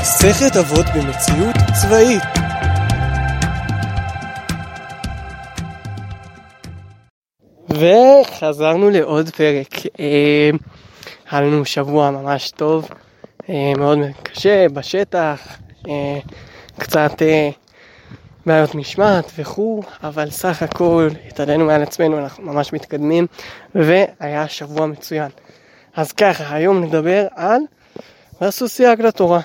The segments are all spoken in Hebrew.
מסכת אבות במציאות צבאית וחזרנו לעוד פרק. אה, היה לנו שבוע ממש טוב, אה, מאוד קשה בשטח, אה, קצת בעיות משמעת וכו', אבל סך הכל התעלינו מעל עצמנו, אנחנו ממש מתקדמים, והיה שבוע מצוין. אז ככה, היום נדבר על ועשו סייג לתורה.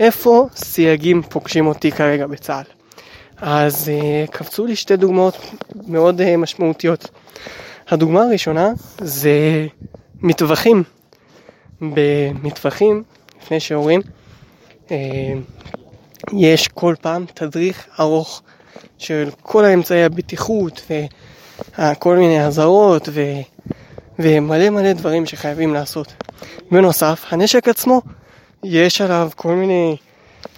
איפה סייגים פוגשים אותי כרגע בצה"ל? אז uh, קפצו לי שתי דוגמאות מאוד uh, משמעותיות. הדוגמה הראשונה זה מטווחים. במטווחים, לפני שהורים, uh, יש כל פעם תדריך ארוך של כל האמצעי הבטיחות וכל מיני אזהרות. ומלא מלא דברים שחייבים לעשות. בנוסף, הנשק עצמו, יש עליו כל מיני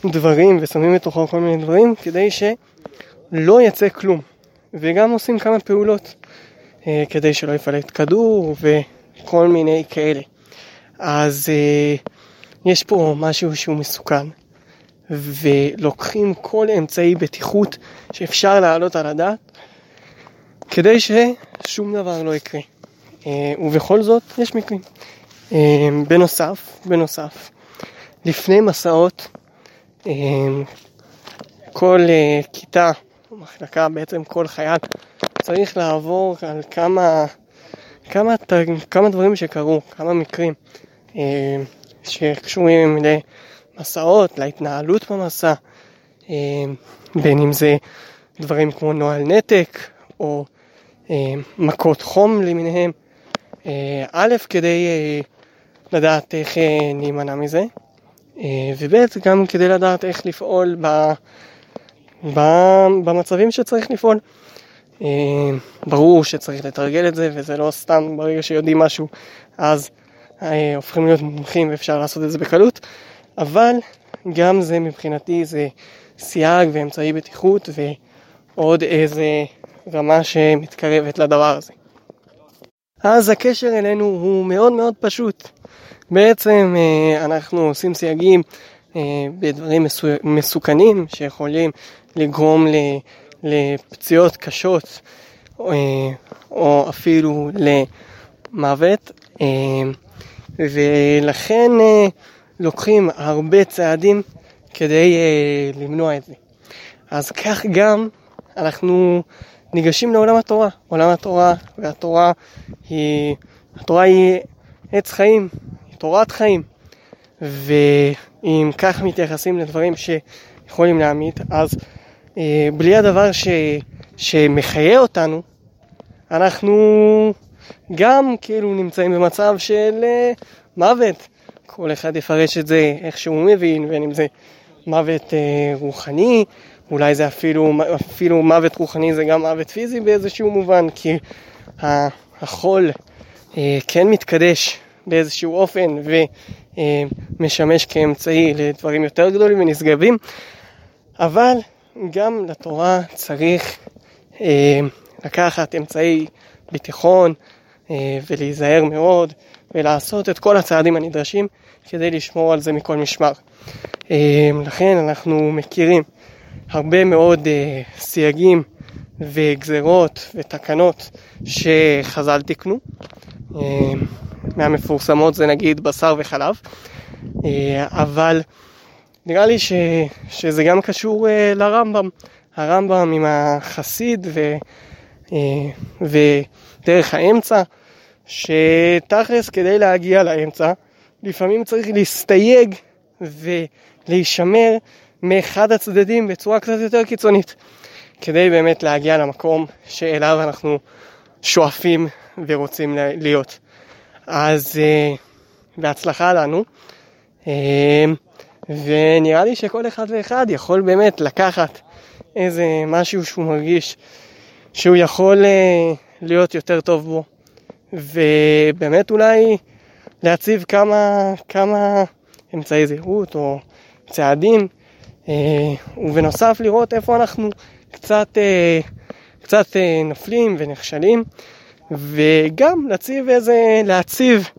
דברים ושמים לתוכו כל מיני דברים כדי שלא יצא כלום. וגם עושים כמה פעולות אה, כדי שלא יפלט כדור וכל מיני כאלה. אז אה, יש פה משהו שהוא מסוכן. ולוקחים כל אמצעי בטיחות שאפשר להעלות על הדעת כדי ששום דבר לא יקרה. אה, ובכל זאת יש מקרים. אה, בנוסף, בנוסף, לפני מסעות, אה, כל כיתה, מחלקה, בעצם כל חייל, צריך לעבור על כמה, כמה, כמה דברים שקרו, כמה מקרים שקשורים למסעות, להתנהלות במסע, בין אם זה דברים כמו נוהל נתק או מכות חום למיניהם. אה, א', כדי אה, לדעת איך אה, להימנע מזה, וב', גם כדי לדעת איך לפעול ב, ב, במצבים שצריך לפעול. ברור שצריך לתרגל את זה, וזה לא סתם ברגע שיודעים משהו, אז הופכים להיות מומחים ואפשר לעשות את זה בקלות, אבל גם זה מבחינתי זה סייג ואמצעי בטיחות ועוד איזה רמה שמתקרבת לדבר הזה. אז הקשר אלינו הוא מאוד מאוד פשוט. בעצם אה, אנחנו עושים סייגים אה, בדברים מסוכנים שיכולים לגרום לפציעות קשות אה, או אפילו למוות ולכן לוקחים הרבה צעדים כדי למנוע את זה. אז כך גם אנחנו ניגשים לעולם התורה. עולם התורה והתורה היא, התורה היא עץ חיים, תורת חיים. ואם כך מתייחסים לדברים שיכולים להמית, אז אה, בלי הדבר ש, שמחיה אותנו, אנחנו גם כאילו נמצאים במצב של אה, מוות. כל אחד יפרש את זה איך שהוא מבין, בין אם זה מוות אה, רוחני, אולי זה אפילו, אפילו מוות רוחני זה גם מוות פיזי באיזשהו מובן, כי החול אה, כן מתקדש באיזשהו אופן ומשמש כאמצעי לדברים יותר גדולים ונשגבים, אבל גם לתורה צריך אה, לקחת אמצעי ביטחון אה, ולהיזהר מאוד ולעשות את כל הצעדים הנדרשים כדי לשמור על זה מכל משמר. אה, לכן אנחנו מכירים הרבה מאוד סייגים וגזרות ותקנות שחז"ל תיקנו. מהמפורסמות זה נגיד בשר וחלב, uh, אבל נראה לי ש, שזה גם קשור uh, לרמב"ם. הרמב"ם עם החסיד ו, uh, ודרך האמצע, שתכלס כדי להגיע לאמצע, לפעמים צריך להסתייג ולהישמר מאחד הצדדים בצורה קצת יותר קיצונית, כדי באמת להגיע למקום שאליו אנחנו שואפים ורוצים להיות. אז uh, בהצלחה לנו, uh, ונראה לי שכל אחד ואחד יכול באמת לקחת איזה משהו שהוא מרגיש שהוא יכול uh, להיות יותר טוב בו, ובאמת אולי להציב כמה, כמה אמצעי זהות או צעדים אה, ובנוסף לראות איפה אנחנו קצת, אה, קצת אה, נופלים ונכשלים וגם להציב איזה, להציב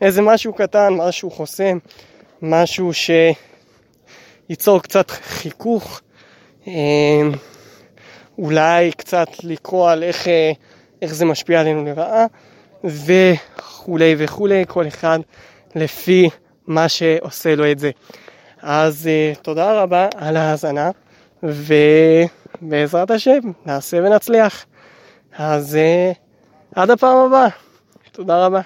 איזה משהו קטן, משהו חוסם, משהו ייצור קצת חיכוך, אה, אולי קצת לקרוא על איך, אה, איך זה משפיע עלינו לרעה, וכולי וכולי, כל אחד לפי מה שעושה לו את זה. אז תודה רבה על ההאזנה, ובעזרת השם נעשה ונצליח. אז עד הפעם הבאה, תודה רבה.